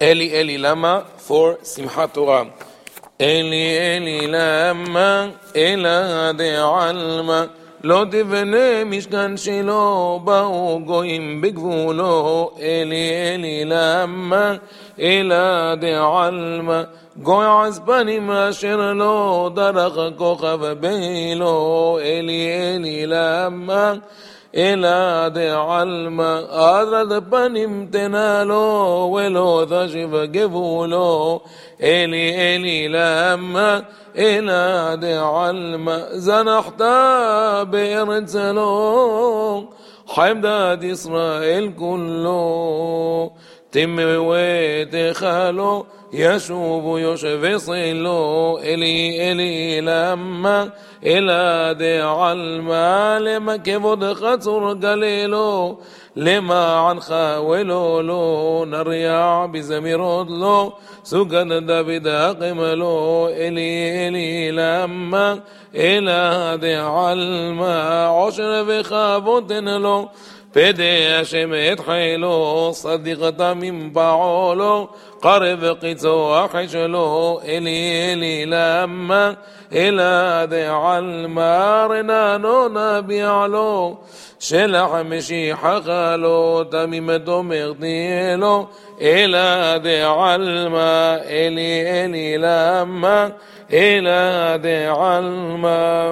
Eli Eli lama for Simchat Torah. Eli Eli lama אלא דעלמא לא תבנה משכן שלו באו גויים בגבולו אלי אלי למה אלא דעלמא גוי עזבנים אשר לא דרך כוכב בילו אלי אלי למה إلى علم أرد بنم تنالو ولو ذجب قبولو إلي إلي لما إلى علم زنحت بإرسلو حمداد إسرائيل كله تم ويتخلو يشوب يشفصل إلي إلي لما إلى دع المال مكبد خطر قليل لما عن خاولو لو نريع بزمير لو سجن دبد قملو إلي إلي لما إلى دع الما عشر بخابوتن لو פדה השם את חילו, צדיק תמים פעולו, קרב קיצו אחי שלו, אלי אלי למה, אלא דעלמא רננו נביע לו, שלח משיחך לו, תמים תאמר תהיה לו, אלא דעלמא, אלי אלי למה, אלא דעלמא